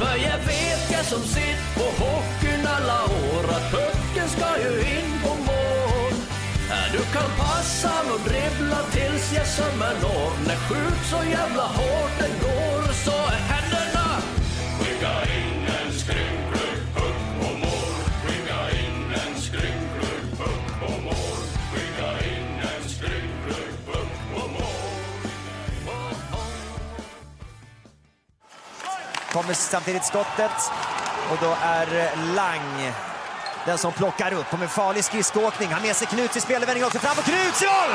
För jag vet jag som sitt på hockeyn alla år att pucken ska ju in på mål. Du kan passa och dribbla tills jag sömmen når. När skjut så jävla hårt den går Kommer samtidigt skottet och då är eh, Lang den som plockar upp. Och med farlig skridskoåkning. Han med sig Knuts i spelvändning också. Fram på Knuts i mål!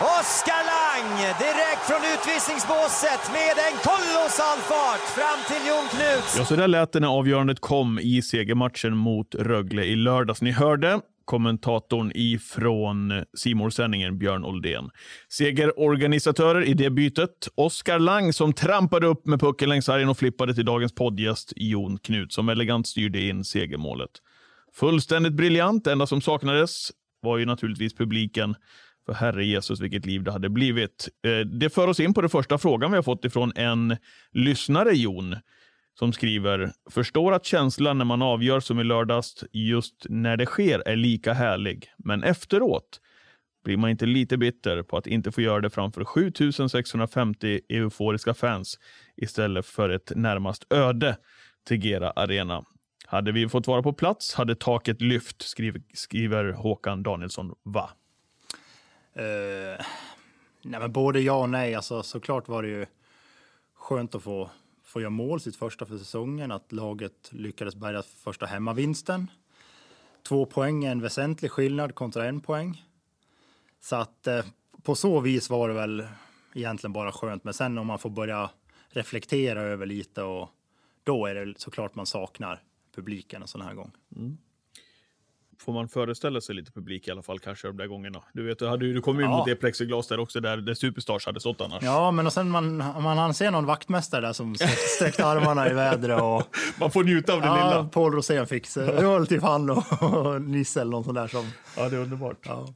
Oskar Lang direkt från utvisningsbåset med en kolossal fart fram till Jon Knuts. Ja, så där lät det när avgörandet kom i segermatchen mot Rögle i lördags. Ni hörde kommentatorn ifrån simor sändningen Björn Oldén. Segerorganisatörer i det bytet, Oskar Lang som trampade upp med pucken längs sargen och flippade till dagens poddgäst Jon Knut som elegant styrde in segermålet. Fullständigt briljant. Det enda som saknades var ju naturligtvis publiken. För herre Jesus, vilket liv det hade blivit. Eh, det för oss in på den första frågan vi har fått ifrån en lyssnare, Jon, som skriver “Förstår att känslan när man avgör som i lördags just när det sker är lika härlig, men efteråt blir man inte lite bitter på att inte få göra det framför 7650 euforiska fans istället för ett närmast öde Tegera Arena. Hade vi fått vara på plats hade taket lyft, skriver, skriver Håkan Danielsson. Va? Uh, nej, men både ja och nej. Alltså, såklart var det ju skönt att få, få göra mål sitt första för säsongen. Att laget lyckades bärga första hemmavinsten. Två poäng är en väsentlig skillnad kontra en poäng. Så att eh, på så vis var det väl egentligen bara skönt. Men sen om man får börja reflektera över lite och då är det såklart man saknar publiken en sån här gång. Mm. Får man föreställa sig lite publik i alla fall kanske de där gångerna? Du vet, du, hade, du kom ju Ja. mot det plexiglas där också, där, där Superstars hade stått annars. Ja, men och sen man, man han ser någon vaktmästare där som sträck- sträckte armarna i vädret och Man får njuta av det ja, lilla. Paul Rosén fick. Det var typ han och, och Nisse eller någon sån där som... Ja, det är underbart. Ja,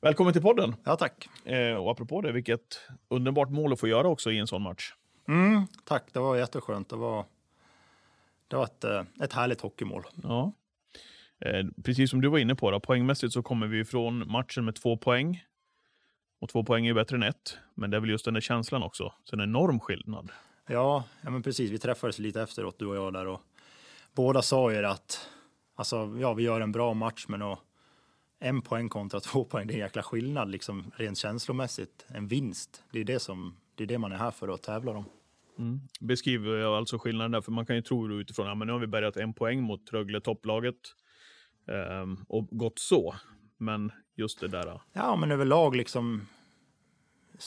Välkommen till podden. ja tack. Eh, och apropå det, vilket underbart mål att få göra också i en sån match. Mm, tack, det var jätteskönt. Det var, det var ett, eh, ett härligt hockeymål. Ja. Eh, precis som du var inne på, då, poängmässigt så kommer vi ifrån matchen med två poäng. Och två poäng är ju bättre än ett, men det är väl just den där känslan också. Så en enorm skillnad. Ja, ja men precis. Vi träffades lite efteråt, du och jag där. Och båda sa ju att alltså, ja, vi gör en bra match, men att en poäng kontra två poäng, det är en jäkla skillnad liksom, rent känslomässigt. En vinst, det är det, som, det är det man är här för att tävla om. Beskriver jag alltså skillnaden där, för man kan ju tro utifrån, ja men nu har vi bärgat en poäng mot Rögle topplaget. Ehm, och gått så. Men just det där. Ja, men överlag liksom.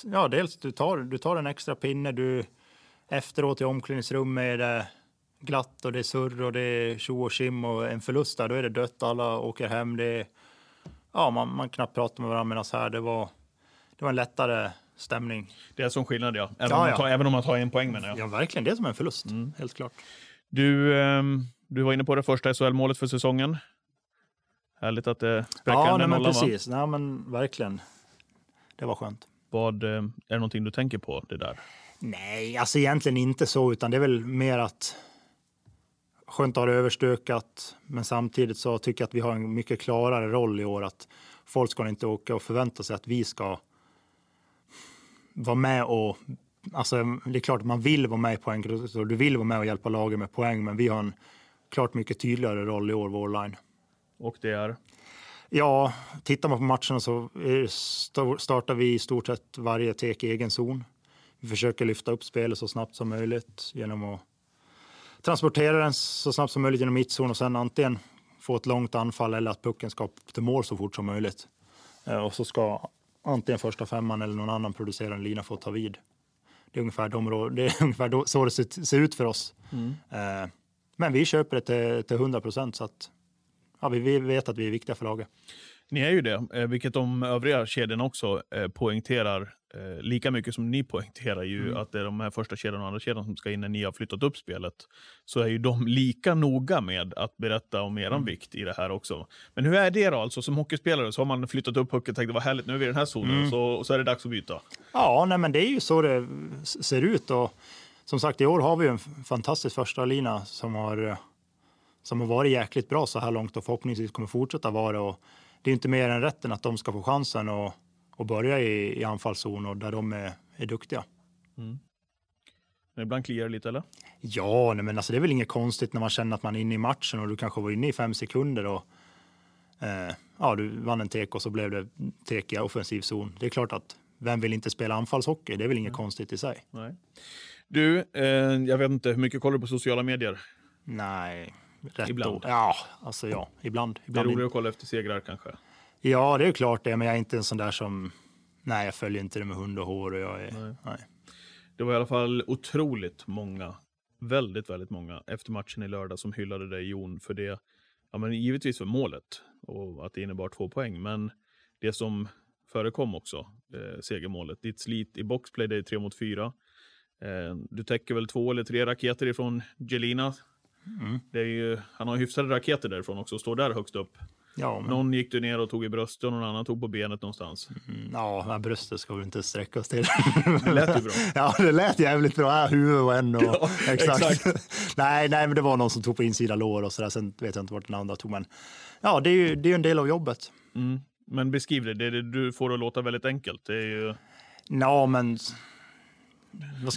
Ja, dels du tar, du tar en extra pinne. Du efteråt i omklädningsrummet är det glatt och det är surr och det är tjo och tjim och en förlust där, då är det dött. Alla åker hem. Det är, ja, man, man knappt pratar med varandra medan här, det var, det var en lättare stämning. Det är som skillnad ja. Även, Ja, om, man ja. tar, även om man tar en poäng menar jag. Ja, verkligen. Det är som en förlust, helt klart. Du, ehm, du var inne på det första SHL-målet för säsongen. Härligt att det spräcker Ja, den nej, men nollan, va? precis. Nej, men verkligen. Det var skönt. Vad, eh, är det någonting du tänker på det där? Nej, alltså egentligen inte så, utan det är väl mer att skönt att ha det överstökat, men samtidigt så tycker jag att vi har en mycket klarare roll i år. Att folk ska inte åka och förvänta sig att vi ska vara med och... Alltså, det är klart att man vill vara med i poäng, du vill vara med och hjälpa laget med poäng, men vi har en klart mycket tydligare roll i år, vår line. Och det är? Ja, tittar man på matcherna så startar vi i stort sett varje tek i egen zon. Vi försöker lyfta upp spelet så snabbt som möjligt genom att transportera den så snabbt som möjligt genom mittzon och sen antingen få ett långt anfall eller att pucken ska upp till mål så fort som möjligt. Eh, Och så ska antingen första femman eller någon annan producerande lina få ta vid. Det är ungefär, de, det är ungefär så det ser, ut för oss. Eh, Men vi köper det till, till 100 procent så att ja, vi, vet att vi är viktiga för laget. Ni är ju det, eh, vilket de övriga kedjorna också eh, poängterar. Eh, lika mycket som ni poängterar ju Mm. att det är de här första kedjan och andra kedjan som ska in när ni har flyttat upp spelet. Så är ju de lika noga med att berätta om Mm. eran vikt i det här också. Men hur är det då? Alltså som hockeyspelare så har man flyttat upp pucken och tänkt vad härligt, nu är vi i den här zonen. Mm. Så, så är det dags att byta. Ja, nej, men det är ju så det ser ut. Och som sagt, i år har vi en fantastisk första lina som har, som har varit jäkligt bra så här långt och förhoppningsvis kommer fortsätta vara. Och det är inte mer än rätten att de ska få chansen och, och börja i, i anfallszon och där de är, är duktiga. Mm. Men ibland kliar det lite eller? Ja, nej, men alltså, det är väl inget konstigt när man känner att man är inne i matchen och du kanske var inne i fem sekunder och eh, ja, du vann en tek och så blev det tek i offensiv zon. Det är klart att vem vill inte spela anfallshockey? Det är väl inget mm. konstigt i sig. Nej. Du, eh, jag vet inte, hur mycket kollar du på sociala medier? Nej, rätt Ibland? Då. Ja, alltså ja, ibland. ibland det är roligare att kolla efter segrar kanske? Ja, det är klart det, men jag är inte en sån där som... Nej, jag följer inte det med hund och hår. Och jag är, nej. nej. Det var i alla fall otroligt många, väldigt, väldigt många efter matchen i lördag som hyllade dig Jon för det. Ja, men givetvis för målet och att det innebar två poäng, men det som förekom också, eh, segermålet. Ditt slit i boxplay, det är tre mot fyra. Eh, du täcker väl två eller tre raketer ifrån Jelina. Mm. Det är ju, han har hyfsade raketer därifrån också och står där högst upp. Ja, men... Någon gick du ner och tog i bröstet och någon annan tog på benet någonstans. Mm, ja, men bröstet ska vi inte sträcka oss till. det lät ju bra. ja, det lät jävligt bra. Äh, huvud och en och... Ja, exakt. exakt. nej, nej, men det var någon som tog på insida lår och sådär. Sen vet jag inte vart den andra tog. Men ja, det är ju det är en del av jobbet. Mm. Men beskriv det. det, det du får det att låta väldigt enkelt. Det är ju... Ja, men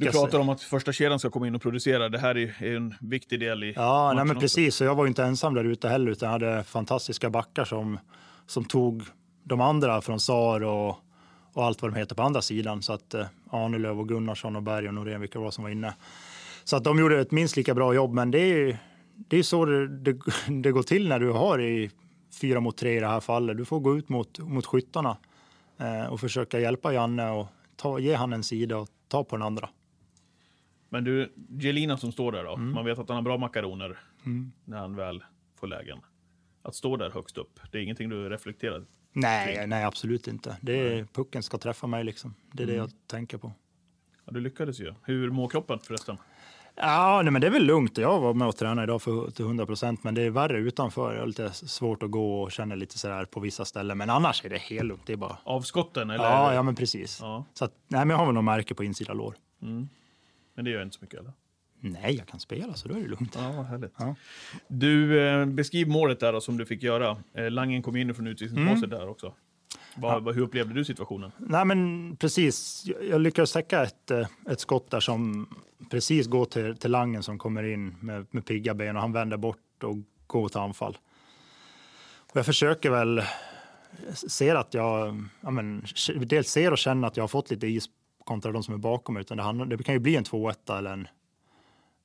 du pratar om att första kedjan ska komma in och producera. Det här är en viktig del i Ja, nej, men precis. Så jag var inte ensam där ute heller, utan jag hade fantastiska backar som, som tog de andra från SAR och, och allt vad de heter på andra sidan. Så att eh, Arnelöv och Gunnarsson och Berg och Norén, vilka var som var inne. Så att de gjorde ett minst lika bra jobb, men det är, det är så det, det, det går till när du har i fyra mot tre i det här fallet. Du får gå ut mot, mot skyttarna eh, och försöka hjälpa Janne och ta, ge han en sida och ta på den andra. Men du, Jelina som står där då, mm. man vet att han har bra makaroner mm. när han väl får lägen. Att stå där högst upp, det är ingenting du reflekterar Nej, kring. nej absolut inte. Det är, pucken ska träffa mig liksom. Det är mm. det jag tänker på. Ja, du lyckades ju. Hur mår kroppen förresten? Ja, nej, men det är väl lugnt. Jag var med och tränade idag för, till 100 procent, men det är värre utanför. Jag har lite svårt att gå och känner lite sådär på vissa ställen, men annars är det helt lugnt. Det är bara... Avskotten? Eller? Ja, ja, men precis. Ja. Så att, nej, men jag har väl något märke på insida lår. Mm. Men det gör inte så mycket, eller? Nej, jag kan spela, så då är det lugnt. Ja, härligt. Ja. Du, eh, beskriv målet där då, som du fick göra. Eh, Langen kom in från utvisningsbåset mm. där också. Var, ja. Hur upplevde du situationen? Nej, men precis. Jag lyckades täcka ett, eh, ett skott där som precis går till, till Langen som kommer in med, med pigga ben och han vänder bort och går till anfall. Och jag försöker väl se att jag, ja men, dels ser och känner att jag har fått lite is kontra de som är bakom mig. Utan det, handlar, det kan ju bli en 2-1 eller en,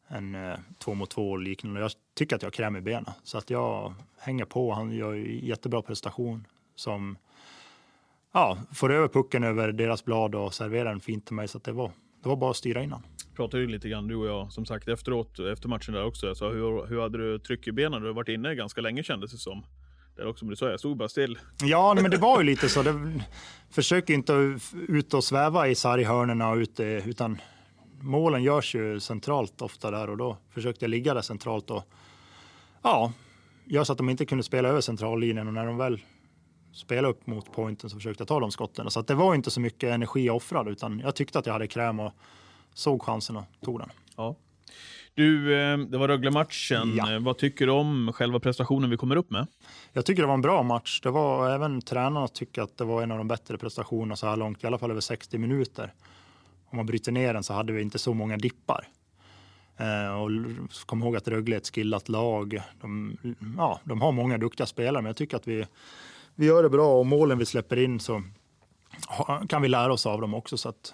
en eh, två mot två och liknande. Jag tycker att jag har kräm i benen så att jag hänger på. Han gör jättebra prestation som ja, får över pucken över deras blad och serverar den fint till mig. Så det, var, det var bara att styra innan. Pratade ju lite grann du och jag som sagt efteråt, efter matchen där också. Sa, hur, hur hade du tryck i benen? Du har varit inne ganska länge kändes det som. Där också, men du sa jag stod bara still. Ja, men det var ju lite så. Det, försök inte ut och sväva i sarghörnorna ute, utan målen görs ju centralt ofta där och då försökte jag ligga där centralt och ja, gör så att de inte kunde spela över centrallinjen och när de väl spela upp mot pointen så försökte jag ta de skotten. Så det var inte så mycket energi offrad utan jag tyckte att jag hade kräm och såg chansen och tog den. Ja. Du, eh, det var Rögle-matchen. Ja. Eh, vad tycker du om själva prestationen vi kommer upp med? Jag tycker det var en bra match. Det var även tränarna tycker att det var en av de bättre prestationerna så här långt, i alla fall över 60 minuter. Om man bryter ner den så hade vi inte så många dippar. Eh, och kom ihåg att Rögle är ett skillat lag. De, ja, de har många duktiga spelare, men jag tycker att vi vi gör det bra och målen vi släpper in så kan vi lära oss av dem också. Så att,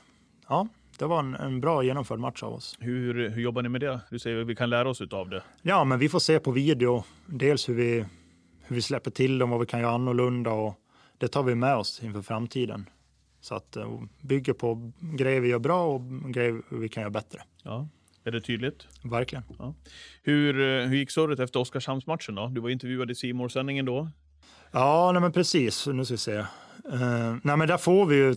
ja, det var en, en bra genomförd match av oss. Hur, hur jobbar ni med det? Du säger att vi kan lära oss av det. Ja, men vi får se på video. Dels hur vi, hur vi släpper till dem, vad vi kan göra annorlunda och det tar vi med oss inför framtiden. Så att uh, bygger på grejer vi gör bra och grejer vi kan göra bättre. Ja. Är det tydligt? Verkligen. Ja. Hur, eh, hur gick surret efter Oskarshamnsmatchen då? Du var intervjuad i simor sändningen då. Ja, nej men precis. Nu ska vi se. Uh, nej men där får vi ju...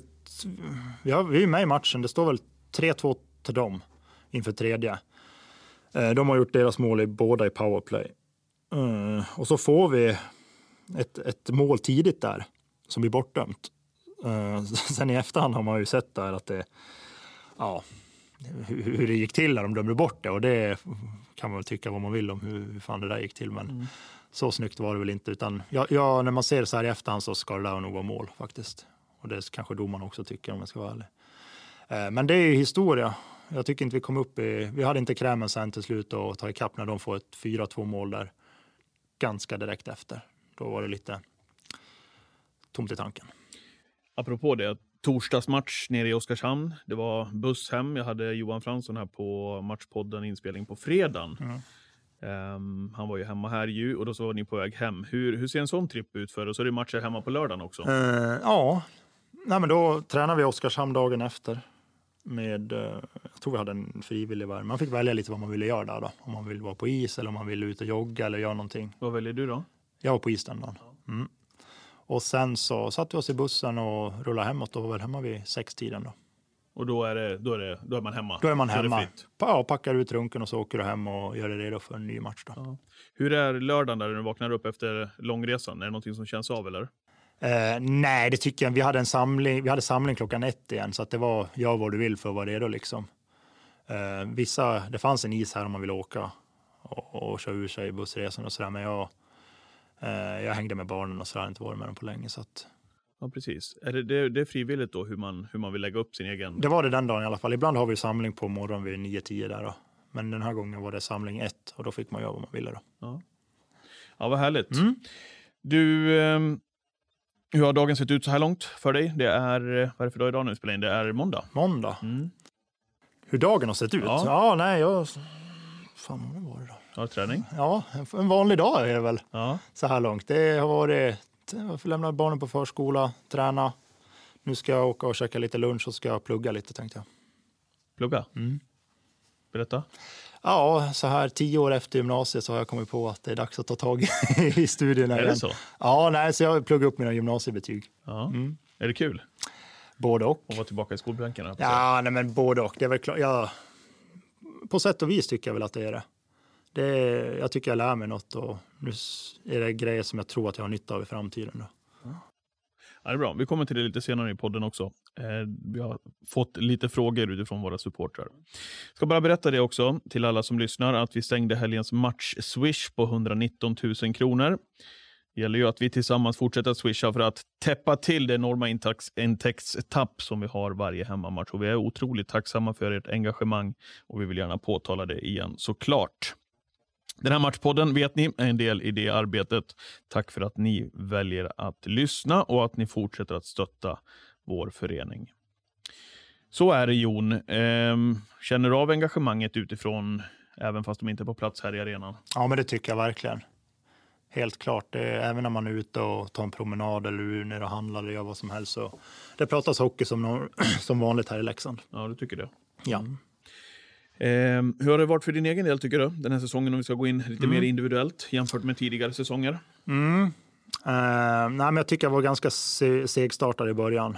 Vi, har, vi är med i matchen. Det står väl 3-2 till dem inför tredje. Uh, de har gjort deras mål i båda i powerplay. Uh, och så får vi ett, ett mål tidigt där som blir bortdömt. sen i efterhand har man ju sett där att det... Ja, hur, hur det gick till när de dömde bort det och det kan man väl tycka vad man vill om hur, hur fan det där gick till. Men Mm så snyggt var det väl inte. Utan ja, ja, när man ser det så här i efterhand så ska det där nog vara mål faktiskt. Och det kanske domaren också tycker om jag ska vara ärlig. Eh, men det är ju historia. Jag tycker inte vi kom upp i... Vi hade inte krämen sen till slut och ta ikapp när de får ett 4-2 mål där ganska direkt efter. Då var det lite tomt i tanken. Apropå det, torsdagsmatch nere i Oskarshamn. Det var buss hem. Jag hade Johan Fransson här på Matchpodden inspelning på fredagen. Mm. Ehm, han var ju hemma här ju och då så var ni på väg hem. Hur, hur ser en sån tripp ut för Och så är det matcher hemma på lördagen också. Eh, ja, Nej, men då tränade vi i Oskarshamn dagen efter. Med, eh, jag tror vi hade en frivillig värme. Man fick välja lite vad man ville göra där. Då. Om man ville vara på is eller om man ville ut och jogga eller göra någonting. Vad väljer du då? Jag var på is den dagen. Mm. Och sen så satte vi oss i bussen och rullade hemåt och var väl hemma vid sextiden. Då. Och då är, det, då är, det, då är man hemma? Då är man hemma. Pa- Ja, packar ut runken och så åker du hem och gör dig redo för en ny match. Då. Ja. Hur är lördagen där du vaknar upp efter långresan? Är det någonting som känns av eller? Eh, nej, det tycker jag Vi hade en samling, vi hade samling klockan ett igen, så att det var gör vad du vill för att vara redo. Liksom. Eh, vissa, det fanns en is här om man ville åka och, och köra ur sig bussresan och sådär, men jag, eh, jag hängde med barnen och så har inte varit med dem på länge. Så att, Ja, precis. Är det, det, är frivilligt då hur man, hur man vill lägga upp sin egen? det var det den dagen i alla fall. Ibland har vi samling på morgonen vid 9-10 där då. Men den här gången var det samling ett och då fick man göra vad man ville. Då. Ja, ja vad härligt. Mm. Du, ehm, hur har dagen sett ut så här långt för dig? Det är, eh, vad är det för dag idag nu spelar in? Det är måndag. Måndag. Mm. Hur dagen har sett ut? Ja. Ja, nej, jag... Fan, vad var det då? Ja, träning. Ja, en- en vanlig dag är det väl. Ja. så här långt. Det har varit, jag får lämna barnen på förskola, träna. Nu ska jag åka och käka lite lunch och ska jag plugga lite tänkte jag. Plugga. Mm. Berätta. Ja, så här tio år efter gymnasiet så har jag kommit på att det är dags att ta tag i studierna Är igen. det så? Ja, nej, så jag har pluggat upp mina gymnasiebetyg. Ja. Mm. Är det kul Både och. att vara tillbaka i skolbänken? Ja, nej, men både och. Det är väl klart. Ja, på sätt och vis tycker jag väl att det är det det är, jag tycker jag lär mig något och nu är det grejer som jag tror att jag har nytta av i framtiden. Då. Ja, det är bra. Vi kommer till det lite senare i podden också. Eh, vi har fått lite frågor utifrån våra supportrar. Ska bara berätta det också till alla som lyssnar att vi stängde helgens match-swish på 119 000 kronor. Det gäller ju att vi tillsammans fortsätter att swisha för att täppa till det enorma intäkts- intäktstapp som vi har varje hemmamatch. Och vi är otroligt tacksamma för ert engagemang och vi vill gärna påtala det igen såklart. Den här matchpodden vet ni är en del i det arbetet. Tack för att ni väljer att lyssna och att ni fortsätter att stötta vår förening. Så är det Jon. Ehm, känner du av engagemanget utifrån, även fast de inte är på plats här i arenan? Ja, men det tycker jag verkligen. Helt klart. Det även när man är ute och tar en promenad eller är ner och handlar eller gör vad som helst. Så det pratas hockey som, som vanligt här i Leksand. Ja, du tycker det. Ja. Ehm, hur har det varit för din egen del tycker du? Den här säsongen om vi ska gå in lite mer individuellt jämfört med tidigare säsonger. Mm. Eh, nej, men jag tycker jag var ganska se- segstartad i början.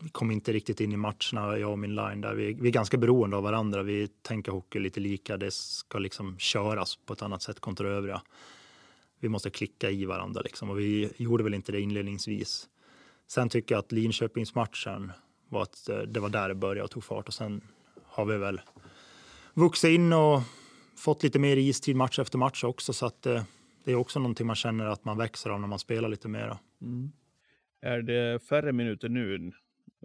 Vi kom inte riktigt in i matcherna, jag och min line. Där. Vi, vi är ganska beroende av varandra. Vi tänker hockey lite lika. Det ska liksom köras på ett annat sätt kontra övriga. Vi måste klicka i varandra liksom. och vi gjorde väl inte det inledningsvis. Sen tycker jag att Linköpingsmatchen var att det var där det började och tog fart och sen har vi väl vuxit in och fått lite mer istid match efter match också så att eh, det är också någonting man känner att man växer av när man spelar lite mer. Är det färre minuter nu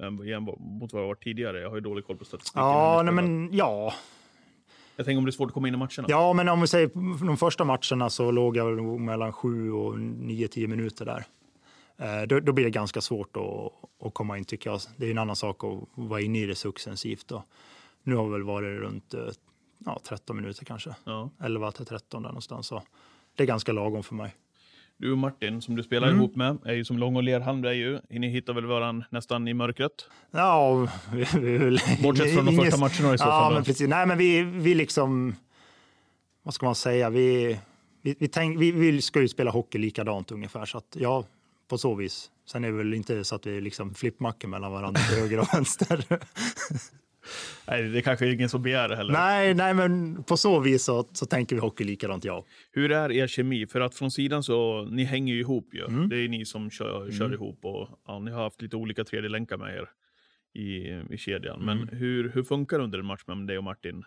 än mot vad det var tidigare? Jag har ju dålig koll på statistiken. Ja, nej, men ja. Jag tänker om det är svårt att komma in i matcherna. Ja, men om vi säger de första matcherna så låg jag mellan 7 och 9-10 minuter där. Eh, då, då blir det ganska svårt att, att komma in tycker jag. Det är en annan sak att vara inne i det successivt. Då. Nu har vi väl varit runt eh, ja, 13 minuter kanske. Ja. 11 till 13 där någonstans. Så det är ganska lagom för mig. Du och Martin, som du spelar Mm. ihop med, är ju som Lång och Lerhalm. Är ju. Ni hittar väl varandra nästan i mörkret? Ja, vi, vi, Bortsett från de första matcherna i så ja, fall. Men precis. Nej, men vi, vi liksom... Vad ska man säga? Vi, vi, vi, tänk, vi, vi ska ju spela hockey likadant ungefär. Så att, ja, på så vis. Sen är det väl inte så att vi liksom flippmackar mellan varandra till höger och vänster. Nej, det kanske är ingen som begär det heller. nej, nej, men på så vis så, så tänker vi hockey likadant, ja. Hur är er kemi? För att från sidan så, ni hänger ju ihop ju. Mm. Det är ni som kör, kör ihop och ja, ni har haft lite olika tredje länkar med er i, i kedjan. Men hur, hur funkar det under en match med dig och Martin?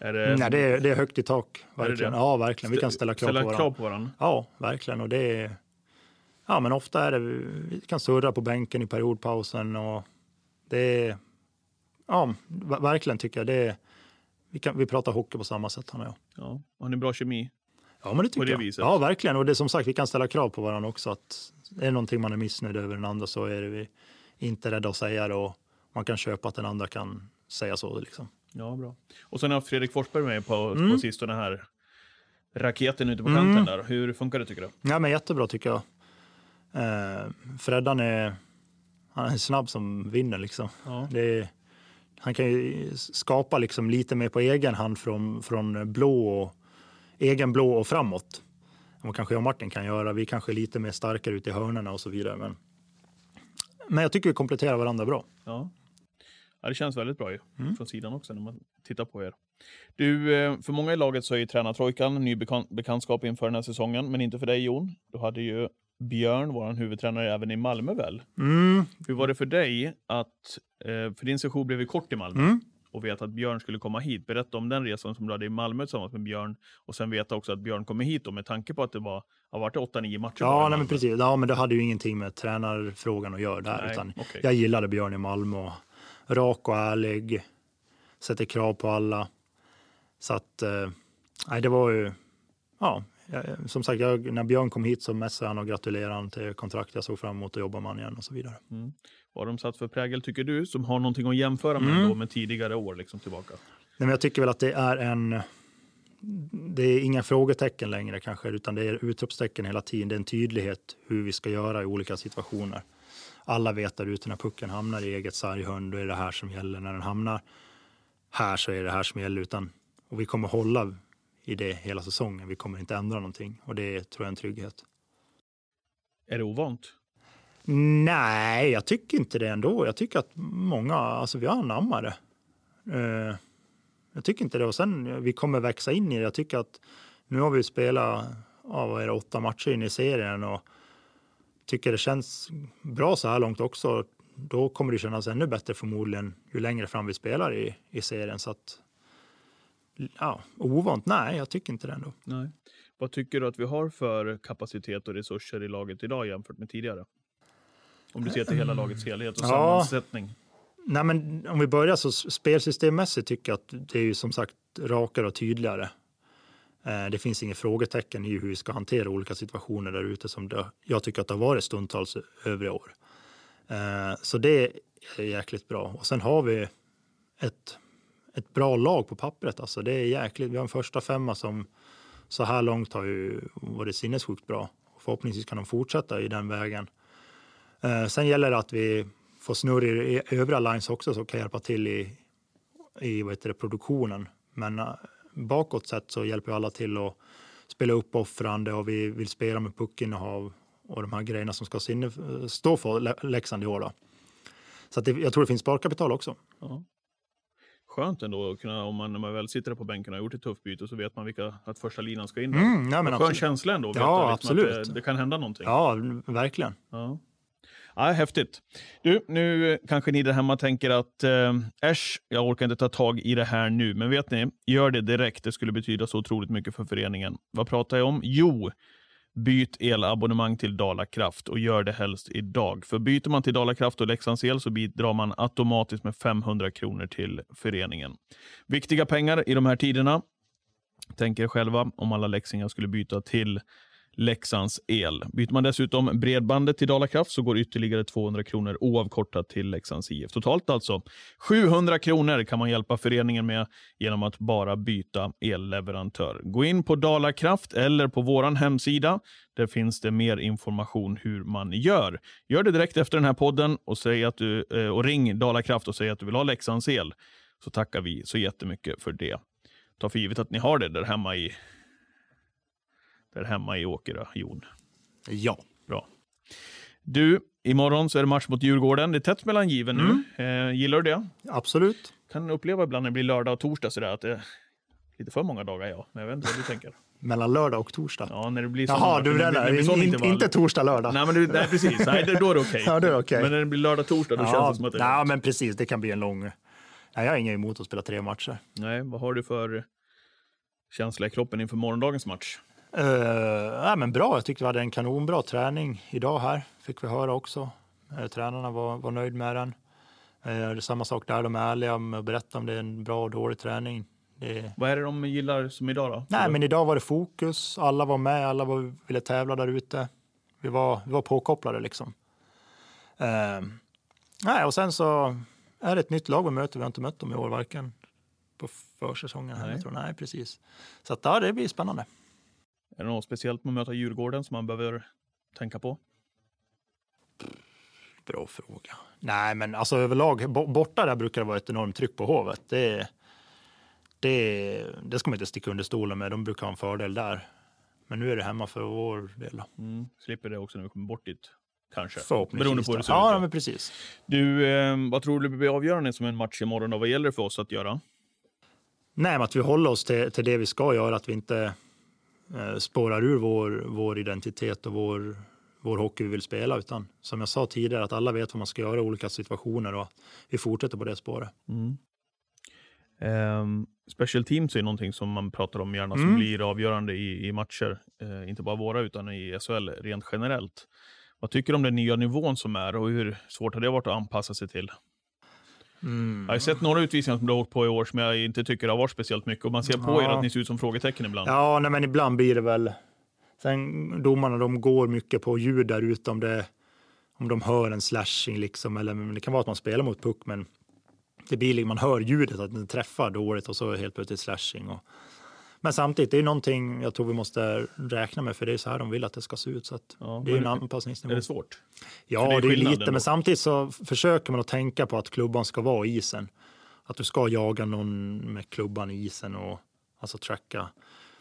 Är det, Nej, det, är, det är högt i tak. Är det Verkligen. det? Ja, verkligen. Vi kan ställa krav ställa på varandra. krav på varandra? Ja, verkligen. Och det är, ja, men ofta är det, vi kan surra på bänken i periodpausen och det är, ja, ver- verkligen tycker jag det är, vi, kan, vi pratar hockey på samma sätt han och jag. Ja. Har ni bra kemi? Ja, men det tycker det jag. viset. Ja, verkligen. Och det är som sagt, vi kan ställa krav på varandra också. Att är det någonting man är missnöjd över den andra så är det vi inte rädda att säga det och man kan köpa att den andra kan säga så. Liksom. Ja, bra. Och sen har Fredrik Forsberg med på, Mm. på sistone här. Raketen ute på kanten där. Hur funkar det tycker du? Ja, men jättebra tycker jag. Eh, Freddan är, han är snabb som vinner liksom. Ja. Det är, han kan ju skapa liksom lite mer på egen hand från, från blå och, egen blå och framåt. än Vad kanske jag och Martin kan göra. Vi kanske är lite mer starkare ute i hörnorna och så vidare. Men, men jag tycker vi kompletterar varandra bra. Ja. ja, det känns väldigt bra ju. Mm. Från sidan också när man tittar på er. Du, eh, för många i laget så är ju tränartrojkan en ny bekan- bekantskap inför den här säsongen, men inte för dig Jon. Du hade ju Björn, vår huvudtränare, även i Malmö väl? Mm. Hur var det för dig att, eh, för din session blev ju kort i Malmö, Mm. och veta att Björn skulle komma hit. Berätta om den resan som du hade i Malmö tillsammans med Björn, och sen veta också att Björn kommer hit, och med tanke på att det var, har varit 8-9 matcher Ja, nej, men precis. Ja, men det hade ju ingenting med tränarfrågan att göra där. Nej, utan okej. Jag gillade Björn i Malmö. Rak och ärlig. Sätter krav på alla. Så att, eh, nej, det var ju, ja, som sagt, jag, när Björn kom hit så messade han och gratulerade han till kontrakt. Jag såg fram emot att jobba med honom igen och så vidare. Vad har de satt för prägel tycker du, som har någonting att jämföra med, Mm. med tidigare år liksom tillbaka? Nej, men jag tycker väl att det är en, det är inga frågetecken längre kanske, utan det är utropstecken hela tiden. Det är en tydlighet hur vi ska göra i olika situationer. Alla vet där ute när pucken hamnar i eget sarghörn, då är det här som gäller. När den hamnar här så är det här som gäller. Utan, och vi kommer hålla i det hela säsongen. Vi kommer inte ändra någonting och det tror jag är en trygghet. Är det ovant? Nej, jag tycker inte det ändå. Jag tycker att många, alltså vi har anammat det. Eh, jag tycker inte det. Och sen, vi kommer växa in i det. Jag tycker att nu har vi spelat ja, det, åtta matcher in i serien och tycker det känns bra så här långt också. Då kommer det kännas ännu bättre förmodligen ju längre fram vi spelar i, i serien. Så att, ja, ovant? Nej, jag tycker inte det ändå. Nej. Vad tycker du att vi har för kapacitet och resurser i laget idag jämfört med tidigare? Om du ser till hela lagets helhet och Ja. sammansättning. Nej, men om vi börjar så spelsystemmässigt tycker jag att det är ju som sagt rakare och tydligare. Eh, Det finns inget frågetecken i hur vi ska hantera olika situationer där ute som det, jag tycker att det har varit stundtals övriga år. Eh, Så det är jäkligt bra. Och sen har vi ett, ett bra lag på pappret. Alltså det är jäkligt. Vi har en första femma som så här långt har ju varit sinnessjukt bra. Och förhoppningsvis kan de fortsätta i den vägen. Eh, Sen gäller det att vi får snurr i, i övriga lines också som kan hjälpa till i, i vad heter det, produktionen. Men eh, bakåt sett så hjälper alla till att spela upp offrande och vi vill spela med puckinnehav och de här grejerna som ska sinne, stå för Leksand i år. Då. Så att det, jag tror det finns sparkapital också. Ja. Skönt ändå att kunna, om man, när man väl sitter på bänken och har gjort ett tufft byte så vet man vilka, att första linan ska in. där. Mm, nej, men Skön känsla ändå. att Ja, liksom att absolut. det, det kan hända någonting. Ja, verkligen. Ja. Ja, häftigt. Du, nu eh, kanske ni där hemma tänker att eh, äsch, jag orkar inte ta tag i det här nu. Men vet ni, gör det direkt. Det skulle betyda så otroligt mycket för föreningen. Vad pratar jag om? Jo, byt elabonnemang till Dalakraft och gör det helst idag. För byter man till Dalakraft och Leksands el så bidrar man automatiskt med 500 kronor till föreningen. Viktiga pengar i de här tiderna. Tänk er själva om alla leksingar skulle byta till Leksands el. Byter man dessutom bredbandet till Dalakraft så går ytterligare 200 kronor oavkortat till Leksands IF. Totalt alltså 700 kronor kan man hjälpa föreningen med genom att bara byta elleverantör. Gå in på Dalakraft eller på vår hemsida. Där finns det mer information hur man gör. Gör det direkt efter den här podden och, säg att du, eh, och ring Dalakraft och säg att du vill ha Leksands el. Så tackar vi så jättemycket för det. Ta för givet att ni har det där hemma i där hemma i Åkerö, Jon. Ja. Bra. Du, imorgon så är det match mot Djurgården. det är tätt mellan given nu. Mm. Eh, gillar du det? Absolut. Kan uppleva ibland när det blir lördag och torsdag sådär att det Lite för många dagar, ja. Men jag vet inte vad du tänker. Mellan lördag och torsdag. Ja, när det blir Jaha, du menar in, inte torsdag, lördag. Nej, men det, nej, precis. Nej, det, då är det okej. Ja, då är det okej. Men när det blir lördag, torsdag, då känns det som att det är ja, men precis. Det kan bli en lång... Nej, jag har inget emot att spela tre matcher. Nej, vad har du för känsla i kroppen inför morgondagens match? Uh, ja, men bra, jag tyckte vi hade en kanonbra träning idag här. Fick vi höra också. Uh, tränarna var, var nöjd med den. Uh, det samma sak där, de är ärliga med att berätta om det är en bra och dålig träning. Det... Vad är det de gillar som idag då? Nej, men idag var det fokus. Alla var med, alla var, ville tävla där ute. Vi var, vi var påkopplade liksom. Uh, nej, och sen så är det ett nytt lag vi möter. Vi har inte mött dem i år, varken på försäsongen. Nej. Nej. Jag tror, nej, precis. Så att, ja, det blir spännande. Är det något speciellt med att möta Djurgården som man behöver tänka på? Bra fråga. Nej, men alltså överlag, bo- borta där brukar det vara ett enormt tryck på Hovet. Det, det, det ska man inte sticka under stolen med. De brukar ha en fördel där. Men nu är det hemma för vår del. Mm. Slipper det också när vi kommer bort dit. Kanske. Förhoppningsvis. Beroende på hur det ser ja, ut. men precis. Du, eh, vad tror du blir avgörande som en match imorgon? Och vad gäller det för oss att göra? Nej, men att vi håller oss till, till det vi ska göra. Att vi inte spårar ur vår, vår identitet och vår, vår hockey vi vill spela. Utan som jag sa tidigare, att alla vet vad man ska göra i olika situationer och vi fortsätter på det spåret. Ehm, special teams är någonting som man pratar om gärna som Mm. blir avgörande i, i matcher. Eh, inte bara våra utan i SHL rent generellt. Vad tycker du om den nya nivån som är och hur svårt har det varit att anpassa sig till? Jag har sett några utvisningar som du har åkt på i år som jag inte tycker har varit speciellt mycket och man ser på Ja. er att ni ser ut som frågetecken ibland. Ja, nej, men ibland blir det väl... Sen domarna, de går mycket på ljud där ute om det om de hör en slashing liksom. Eller men det kan vara att man spelar mot puck, men det blir, man hör ljudet att den träffar dåligt och så helt plötsligt slashing. Och, men samtidigt, det är någonting jag tror vi måste räkna med, för det är så här de vill att det ska se ut. Så Ja, det är en anpassningsnivå. Är det svårt? Ja, det är det är, lite, men samtidigt så försöker man att tänka på att klubban ska vara i isen. Att du ska jaga någon med klubban i isen och alltså tracka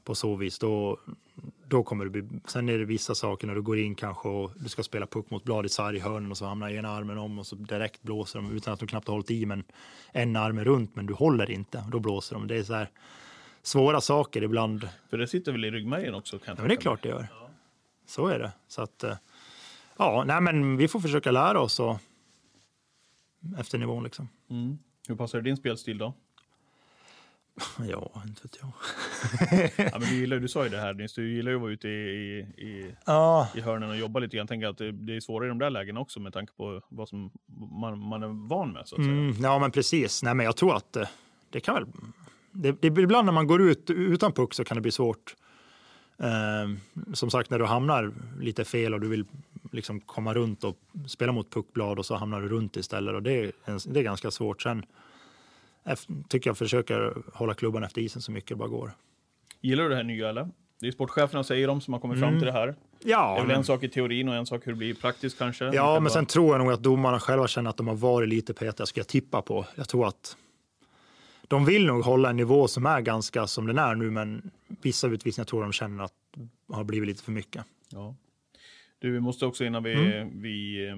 på så vis. Då, då kommer det bli, sen är det vissa saker när du går in kanske och du ska spela puck mot blad i sarg i hörnen och så hamnar ena armen om och så direkt blåser de utan att de knappt har hållit i men en arm är runt men du håller inte och då blåser de. Det är så här svåra saker ibland. För det sitter väl i ryggmärgen också? Kan Ja, men det är klart det gör. Så är det. Så att, eh, ja, nej, men vi får försöka lära oss och, efter nivån liksom. Mm. Hur passar din spelstil då? Ja, inte vet jag. Ja, men du, gillar, du sa ju det här du gillar ju att vara ute i, i, Ja, i hörnen och jobba lite grann. Tänker att det, det är svårare i de där lägena också med tanke på vad som man, man är van med. Så att säga. mm, ja men precis. Nej, men jag tror att eh, det kan väl... Det, det, ibland när man går ut utan puck så kan det bli svårt. Eh, som sagt, när du hamnar lite fel och du vill liksom komma runt och spela mot puckblad och så hamnar du runt istället. Och det, är, det är ganska svårt. Sen ef- tycker jag försöker hålla klubban efter isen så mycket det bara går. Gillar du det här nya eller? Det är sportcheferna säger de som har kommit fram till det här. Ja, Det är väl en sak i teorin och en sak hur det blir praktiskt kanske. Ja, kan men vara- sen tror jag nog att domarna själva känner att de har varit lite petiga, ska jag tippa på. Jag tror att de vill nog hålla en nivå som är ganska som den är nu, men vissa utvisningar tror de känner att har blivit lite för mycket. Ja. Du, vi måste också innan vi, Mm. vi eh,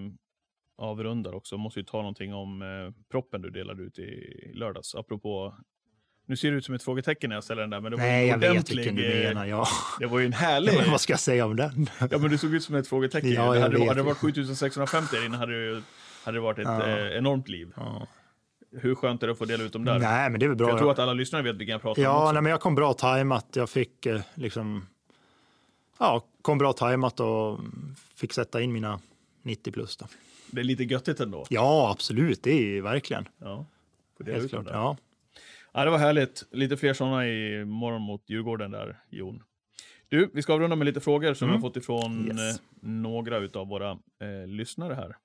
avrundar också, måste vi ta någonting om eh, proppen du delade ut i lördags. Apropå, nu ser det ut som ett frågetecken när jag ställer den där, men det var Nej, jag vet vilken du eh, menar. Ja. Det var ju en härlig... Men vad ska jag säga om den? Ja, men du såg ut som ett frågetecken. Ja, det hade, det varit 7650 där inne hade det, hade det varit ett Ja. eh, enormt liv. Ja. Hur skönt är det att få dela ut dem där? Nej, men det är väl För bra. jag tror att alla lyssnare vet vilken jag pratar om Ja, också. nej, men jag kom bra tajmat. Jag fick eh, liksom... Ja, kom bra tajmat och fick sätta in mina 90 plus. Då. Det är lite göttigt ändå. Ja, absolut. Det är ju verkligen. Ja. Helt klart. Ja. Ja, det var härligt. Lite fler sådana i morgon mot Djurgården där, Jon. Du, vi ska avrunda med lite frågor som vi har fått ifrån Mm. Yes. eh, några av våra eh, lyssnare här.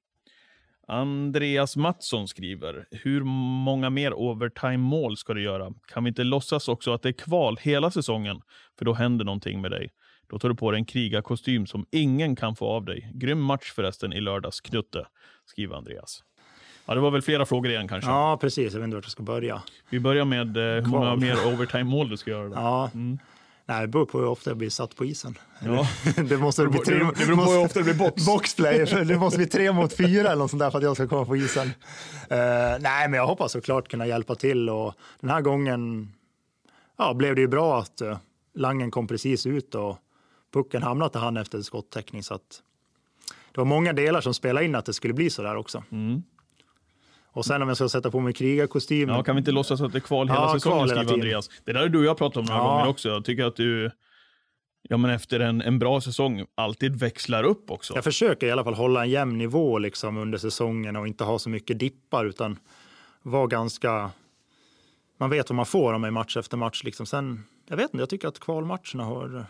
Andreas Mattsson skriver, hur många mer overtime-mål ska du göra? Kan vi inte låtsas också att det är kval hela säsongen? För då händer någonting med dig. Då tar du på dig en krigarkostym som ingen kan få av dig. Grym match förresten i lördags, Knutte, skriver Andreas. Ja, det var väl flera frågor igen kanske. ja, precis. Jag vet inte vart jag ska börja. Vi börjar med eh, hur många mer overtime-mål du ska göra. Då. Ja. Nej, det beror på hur ofta jag blir satt på isen. Ja. det måste bli tre, det beror på hur ofta det blir box. boxplay. för Det måste bli tre mot fyra eller något sånt där för att jag ska komma på isen. Eh, nej, men jag hoppas såklart kunna hjälpa till och den här gången ja, blev det ju bra att uh, Langen kom precis ut och pucken hamnade till han efter skottäckning. Så att det var många delar som spelade in att det skulle bli så där också. Mm. Och sen om jag ska sätta på mig krigarkostym. Ja, kan vi inte låtsas att det är kval hela Ja, säsongen, kval hela. Andreas. Det där har du och jag pratat om några Ja. gånger också. Jag tycker att du, ja men efter en, en bra säsong, alltid växlar upp också. Jag försöker i alla fall hålla en jämn nivå liksom under säsongen och inte ha så mycket dippar utan vara ganska... Man vet vad man får av mig match efter match. Liksom. Sen, jag vet inte, jag tycker att kvalmatcherna har...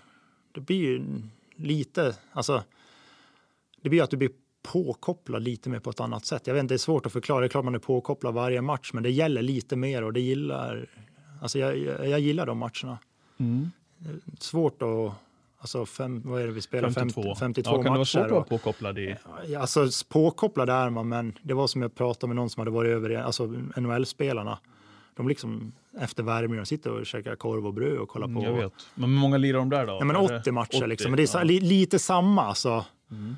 Det blir ju lite... Alltså, det blir att du blir påkopplad lite mer på ett annat sätt. Jag vet inte, det är svårt att förklara. Det är klart man är påkopplad varje match, men det gäller lite mer och det gillar... Alltså jag, jag, gillar de matcherna. Mm. Svårt att... Alltså fem, vad är det vi spelar? 52. 50, 52 ja, kan det vara matcher. svårt att vara och- påkopplad i... Alltså påkopplad är man, men det var som jag pratade med någon som hade varit över, i- alltså NHL-spelarna. De liksom efter värmningen de sitter och käkar korv och bröd och kollar på. Mm, Jag vet. Men hur många lirar de där då? Ja, men Är det 80 matcher 80? liksom. Men det är ja. Mm. li, lite samma alltså. Eh,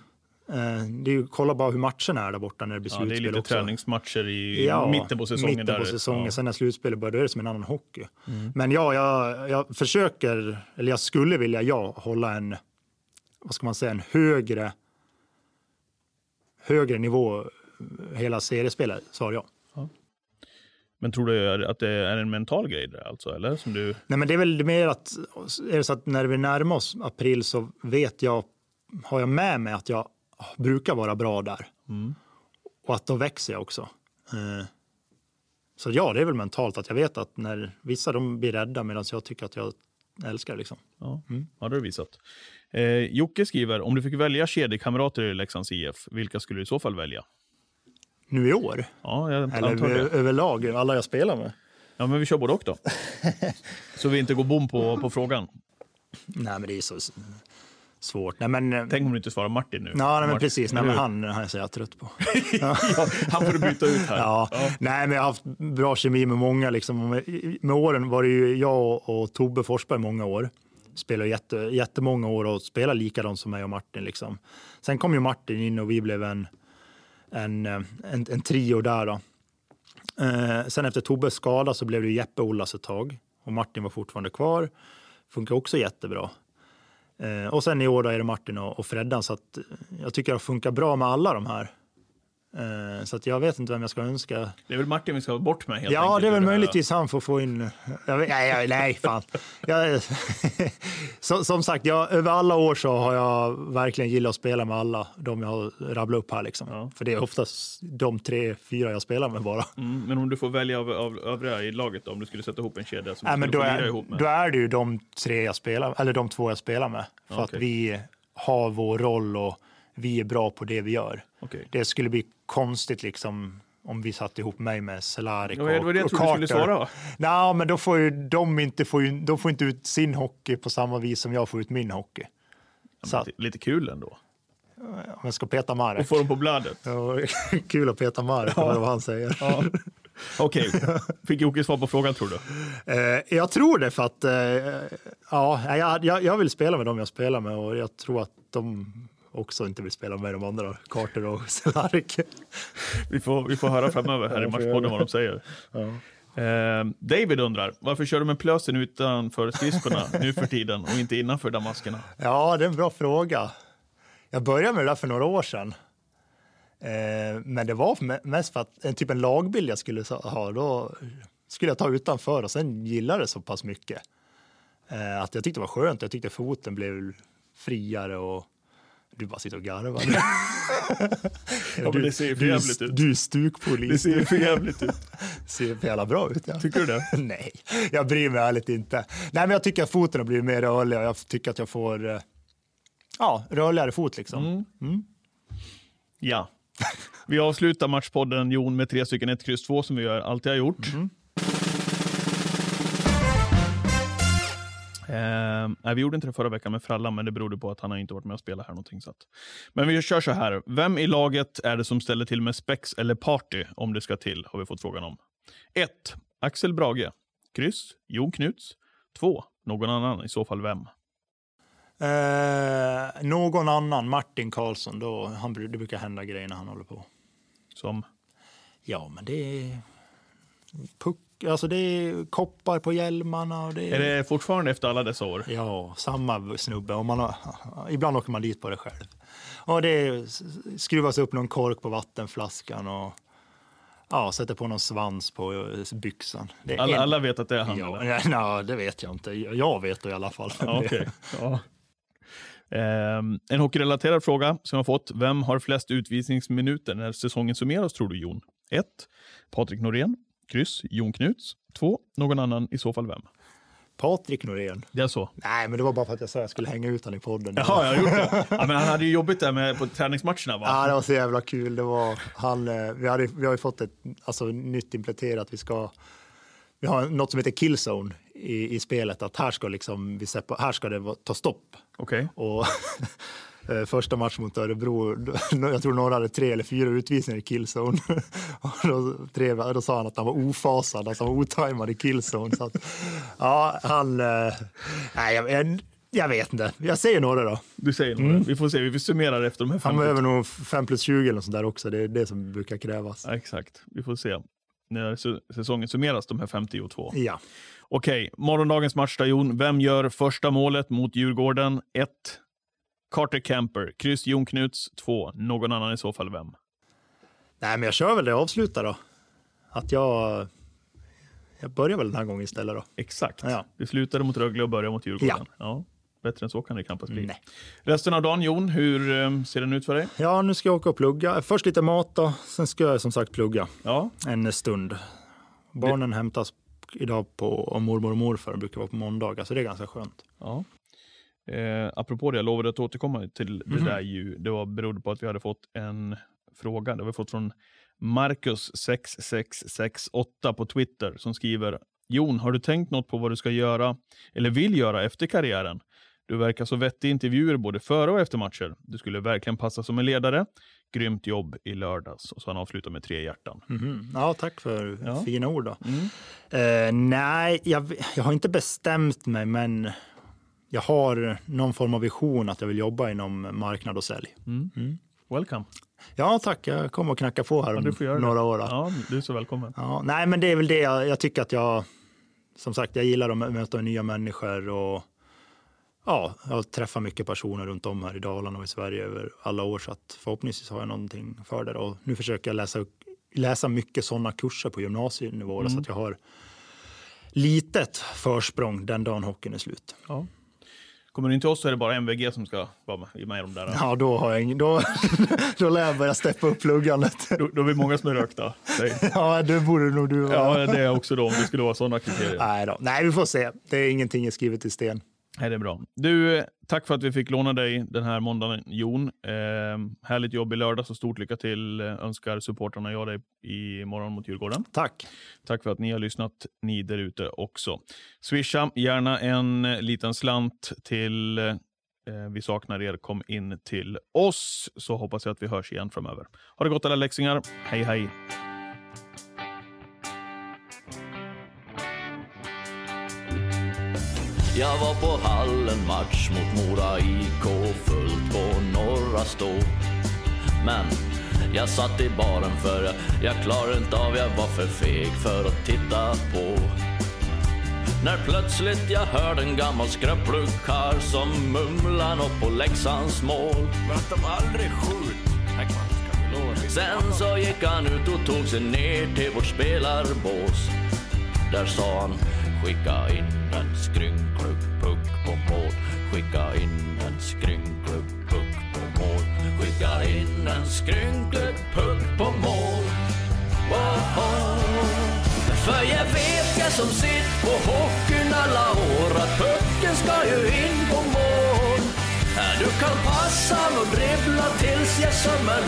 det är ju, kolla bara hur matcherna är där borta när det blir Ja, det är slutspel lite också. träningsmatcher i Ja, mitten på säsongen. Mitten där. på säsongen. Ja. Sen när slutspelet börjar, då är det som en annan hockey. Mm. Men ja, jag, jag försöker, eller jag skulle vilja, ja, hålla en, vad ska man säga, en högre, högre nivå hela seriespelet, sa jag. Men tror du att det är en mental grej där alltså? Eller? Som du... Nej, men det är väl mer att, är det så att när vi närmar oss april så vet jag, har jag med mig att jag brukar vara bra där. Mm. Och att då växer jag också. Eh, Så ja, det är väl mentalt att jag vet att när vissa de blir rädda medan jag tycker att jag älskar liksom. Ja, Mm. ja det har du visat. Eh, Jocke skriver, om du fick välja kedjekamrater i Leksands IF, vilka skulle du i så fall välja? Nu i år? Ja, jag Eller antar det. överlag, alla jag spelar med? Ja, men vi kör både och då. Så vi inte går bom på, på frågan. Nej, men det är så svårt. Nej, men, eh, Tänk om du inte svarar Martin nu. ja, nej, men precis. Nej, men han, han är jag trött på. ja, han får du byta ut här. Ja. Nej, men jag har haft bra kemi med många. Liksom. Med, med åren var det ju jag och, och Tobbe Forsberg många år. Spelade jätte, jättemånga år och spelade likadant som mig och Martin. Liksom. Sen kom ju Martin in och vi blev en, en, eh, en, en trio där. Då. Eh, sen efter Tobbes skada så blev det Jeppe och Ollas ett tag. Och Martin var fortfarande kvar. Funkar också jättebra. Eh, och sen i år då är det Martin och, och Freddan. Så att, eh, jag tycker det funkar bra med alla de här. Eh, så att jag vet inte vem jag ska önska. Det är väl Martin vi ska bort med helt Ja, enkelt. det är väl möjligtvis han får få in... Vet, nej, nej, fan. Jag, som, sagt, jag, över alla år så har jag verkligen gillat att spela med alla de jag har rabblat upp här. Liksom. Ja. För det är oftast de tre, fyra jag spelar med bara. Mm, men om du får välja av, av övriga i laget då, om du skulle sätta ihop en kedja som Nej, du men skulle då, få lira är, ihop med? då är det ju de tre jag spelar, eller de två jag spelar med. För Ja, att vi har vår roll och vi är bra på det vi gör. Okej. Det skulle bli konstigt liksom om vi satte ihop mig med Cehlárik Ja, och, det var det jag och trodde du skulle Carter. svara. Nej, men då får ju de inte, får ju, de får inte ut sin hockey på samma vis som jag får ut min hockey. Så att, Lite, kul ändå. om jag ska peta Och Marek. få dem på bladet. Ja, kul att peta Marek, ja. vad han säger. Ja. Okej, fick Jocke svar på frågan tror du? Eh, jag tror det för att eh, ja, jag, jag vill spela med dem jag spelar med och jag tror att de också inte vill spela med de andra, Carter och Cehlárik. Vi får, vi får höra framöver här i Matchpodden vad de säger. Ja. Eh, David undrar, varför kör du med plösen utanför skridskorna nu för tiden och inte innanför damaskerna? Ja, det är en bra fråga. Jag började med det där för några år sedan. Eh, men det var me- mest för att en typ en lagbild jag skulle ha, då skulle jag ta utanför och sen gillade det så pass mycket. Eh, att jag tyckte det var skönt, jag tyckte foten blev friare och du bara sitter och garvar. Ja, men det ser för du, jävligt ut. du är stukpolis. Det ser för jävligt ut. ser för jävla bra ut. Ja. Tycker du det? Nej, jag bryr mig ärligt inte. Nej, men jag tycker att foten har blivit mer rörlig och jag tycker att jag får eh, ja, rörligare fot liksom. Ja. Vi avslutar matchpodden Jon med tre stycken 1, kryss 2 som vi gör- alltid har gjort. Eh, nej, vi gjorde inte det förra veckan med Frallan, men det berodde på att han har inte varit med och spelat här någonting. Så att. Men vi kör så här. Vem i laget är det som ställer till med spex eller party om det ska till? Har vi fått frågan om. 1. Axel Brage. Kryss. Jon Knuts. 2. Någon annan, i så fall vem? Eh, någon annan, Martin Karlsson, då, han, det brukar hända grejer när han håller på. Som... Ja, men det är puck alltså det är koppar på hjälmarna. Och det är, Är det fortfarande efter alla dessa år? Ja, samma snubbe. Och man har, ibland åker man dit på det själv. Och det skruvas upp någon kork på vattenflaskan och ja, sätter på någon svans på byxan. Alla, en- alla vet att det är han? Ja, nej, nej, det vet jag inte. Jag vet det i alla fall. Ja, okej. ja. Ehm, en hockeyrelaterad fråga som jag har fått. Vem har flest utvisningsminuter när säsongen summeras tror du Jon? 1. Patrik Norén. Kryss. Jon Knuts. 2. Någon annan, i så fall vem? Patrik Norén. Det är så? Nej, men det var bara för att jag sa att jag skulle hänga ut honom i podden. Jaha, jag gjort det. Ja, men han hade ju jobbigt där med på träningsmatcherna va? Ja, det var så jävla kul. Det var, han, eh, vi, hade, vi har ju fått ett alltså, nytt implementerat. Vi, ska, vi har något som heter killzone i, i spelet. Att här ska, liksom, vi separ, här ska det ta stopp. Okej. Och eh, första matchen mot Örebro, jag tror några hade tre eller fyra utvisningar i killzone. Och då, tre, då sa han att han var ofasad, han var otajmad i killzone. Så att, ja, han... eh, Nej, jag, jag, jag vet inte. Jag säger några då. Du säger nog det. Vi får se. Vi får summera det efter de här Han fem. behöver nog 5 plus 20 eller något sånt där också. Det är det som brukar krävas. Ja, exakt. Vi får se. När sä- säsongen summeras, de här 52. Ja. Okej, morgondagens match då, Jon. Vem gör första målet mot Djurgården? 1. Carter Camper. Kryss Jon Knuts. 2. Någon annan i så fall vem? Nej, men jag kör väl det. Avsluta då. Att jag... Jag börjar väl den här gången istället då. Exakt. Ja. Vi slutade mot Rögle och började mot Djurgården. Ja. Bättre än så kan det knappast bli. Nej. Resten av dagen, Jon, hur eh, ser den ut för dig? Ja, nu ska jag åka och plugga. Först lite mat då. Sen ska jag som sagt plugga Ja, en stund. Barnen hämtas idag på mormor och morfar. Det brukar vara på måndagar, så det är ganska skönt. Ja. Eh, apropå det, jag lovade att återkomma till det Mhm. där ju. Det var berodde på att vi hade fått en fråga. Det har vi fått från Marcus6668 på Twitter som skriver Jon, har du tänkt något på vad du ska göra eller vill göra efter karriären? Du verkar så vettig i intervjuer både före och efter matcher. Du skulle verkligen passa som en ledare. Grymt jobb i lördags. Och så han avslutar med tre hjärtan. Mhm. Ja, tack för Ja. fina ord. Då. Mm. Eh, nej, jag, jag har inte bestämt mig, men jag har någon form av vision att jag vill jobba inom marknad och sälj. Welcome. Ja, tack. Jag kommer att knacka på här Ja, om några det. år. Då. Ja, du är så välkommen. Ja, nej, men det är väl det jag, jag tycker att jag... Som sagt, jag gillar att möta nya människor och ja, jag har träffat mycket personer runt om här i Dalarna och i Sverige över alla år så att förhoppningsvis har jag någonting för det. Och nu försöker jag läsa, läsa mycket sådana kurser på gymnasienivå då, så att jag har litet försprång den dagen hockeyn är slut. Ja. Kommer du inte till oss så är det bara MVG som ska vara med, med i de där. Ja, då, har jag då, då lär jag börja steppa upp pluggandet. Då, då är vi många som är rökta. Ja, det borde nog du vara. Ja, det är också då om det skulle vara sådana kriterier. Nej, då. Nej, vi får se. Det är ingenting skrivet i sten. Nej, det är bra. Du, tack för att vi fick låna dig den här måndagen, Jon. Eh, härligt jobb i lördag, så stort lycka till eh, önskar supportrarna jag dig i morgon mot Djurgården. Tack. Tack för att ni har lyssnat, ni där ute också. Swisha gärna en eh, liten slant till eh, Vi saknar er. Kom in till oss, så hoppas jag att vi hörs igen framöver. Ha det gott alla läxingar. Hej, hej! Jag var på hallen match mot Mora IK fullt på Norra Stå. Men jag satt i baren för jag, jag klarade inte av, jag var för feg för att titta på. När plötsligt jag hörde en gammal skröplig karl som mumlade något på Leksands mål. Men att de aldrig skjut. Sen så gick han ut och tog sig ner till vårt spelarbås. Där sa han, skicka in en skrynklig in en skrynklig puck på mål. Wow. För jag vet, jag som sitt på hockeyn alla år, att pucken ska ju in på mål. Du kan passa och dribbla tills jag sömmer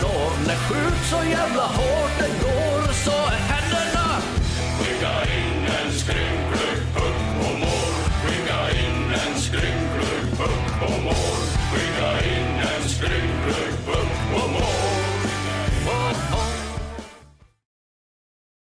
När skjut så jävla hårt det går, så är händerna skicka in en skrynklig puck på mål. Skicka in en skrynklig puck på mål. Skicka in en skrynklig puck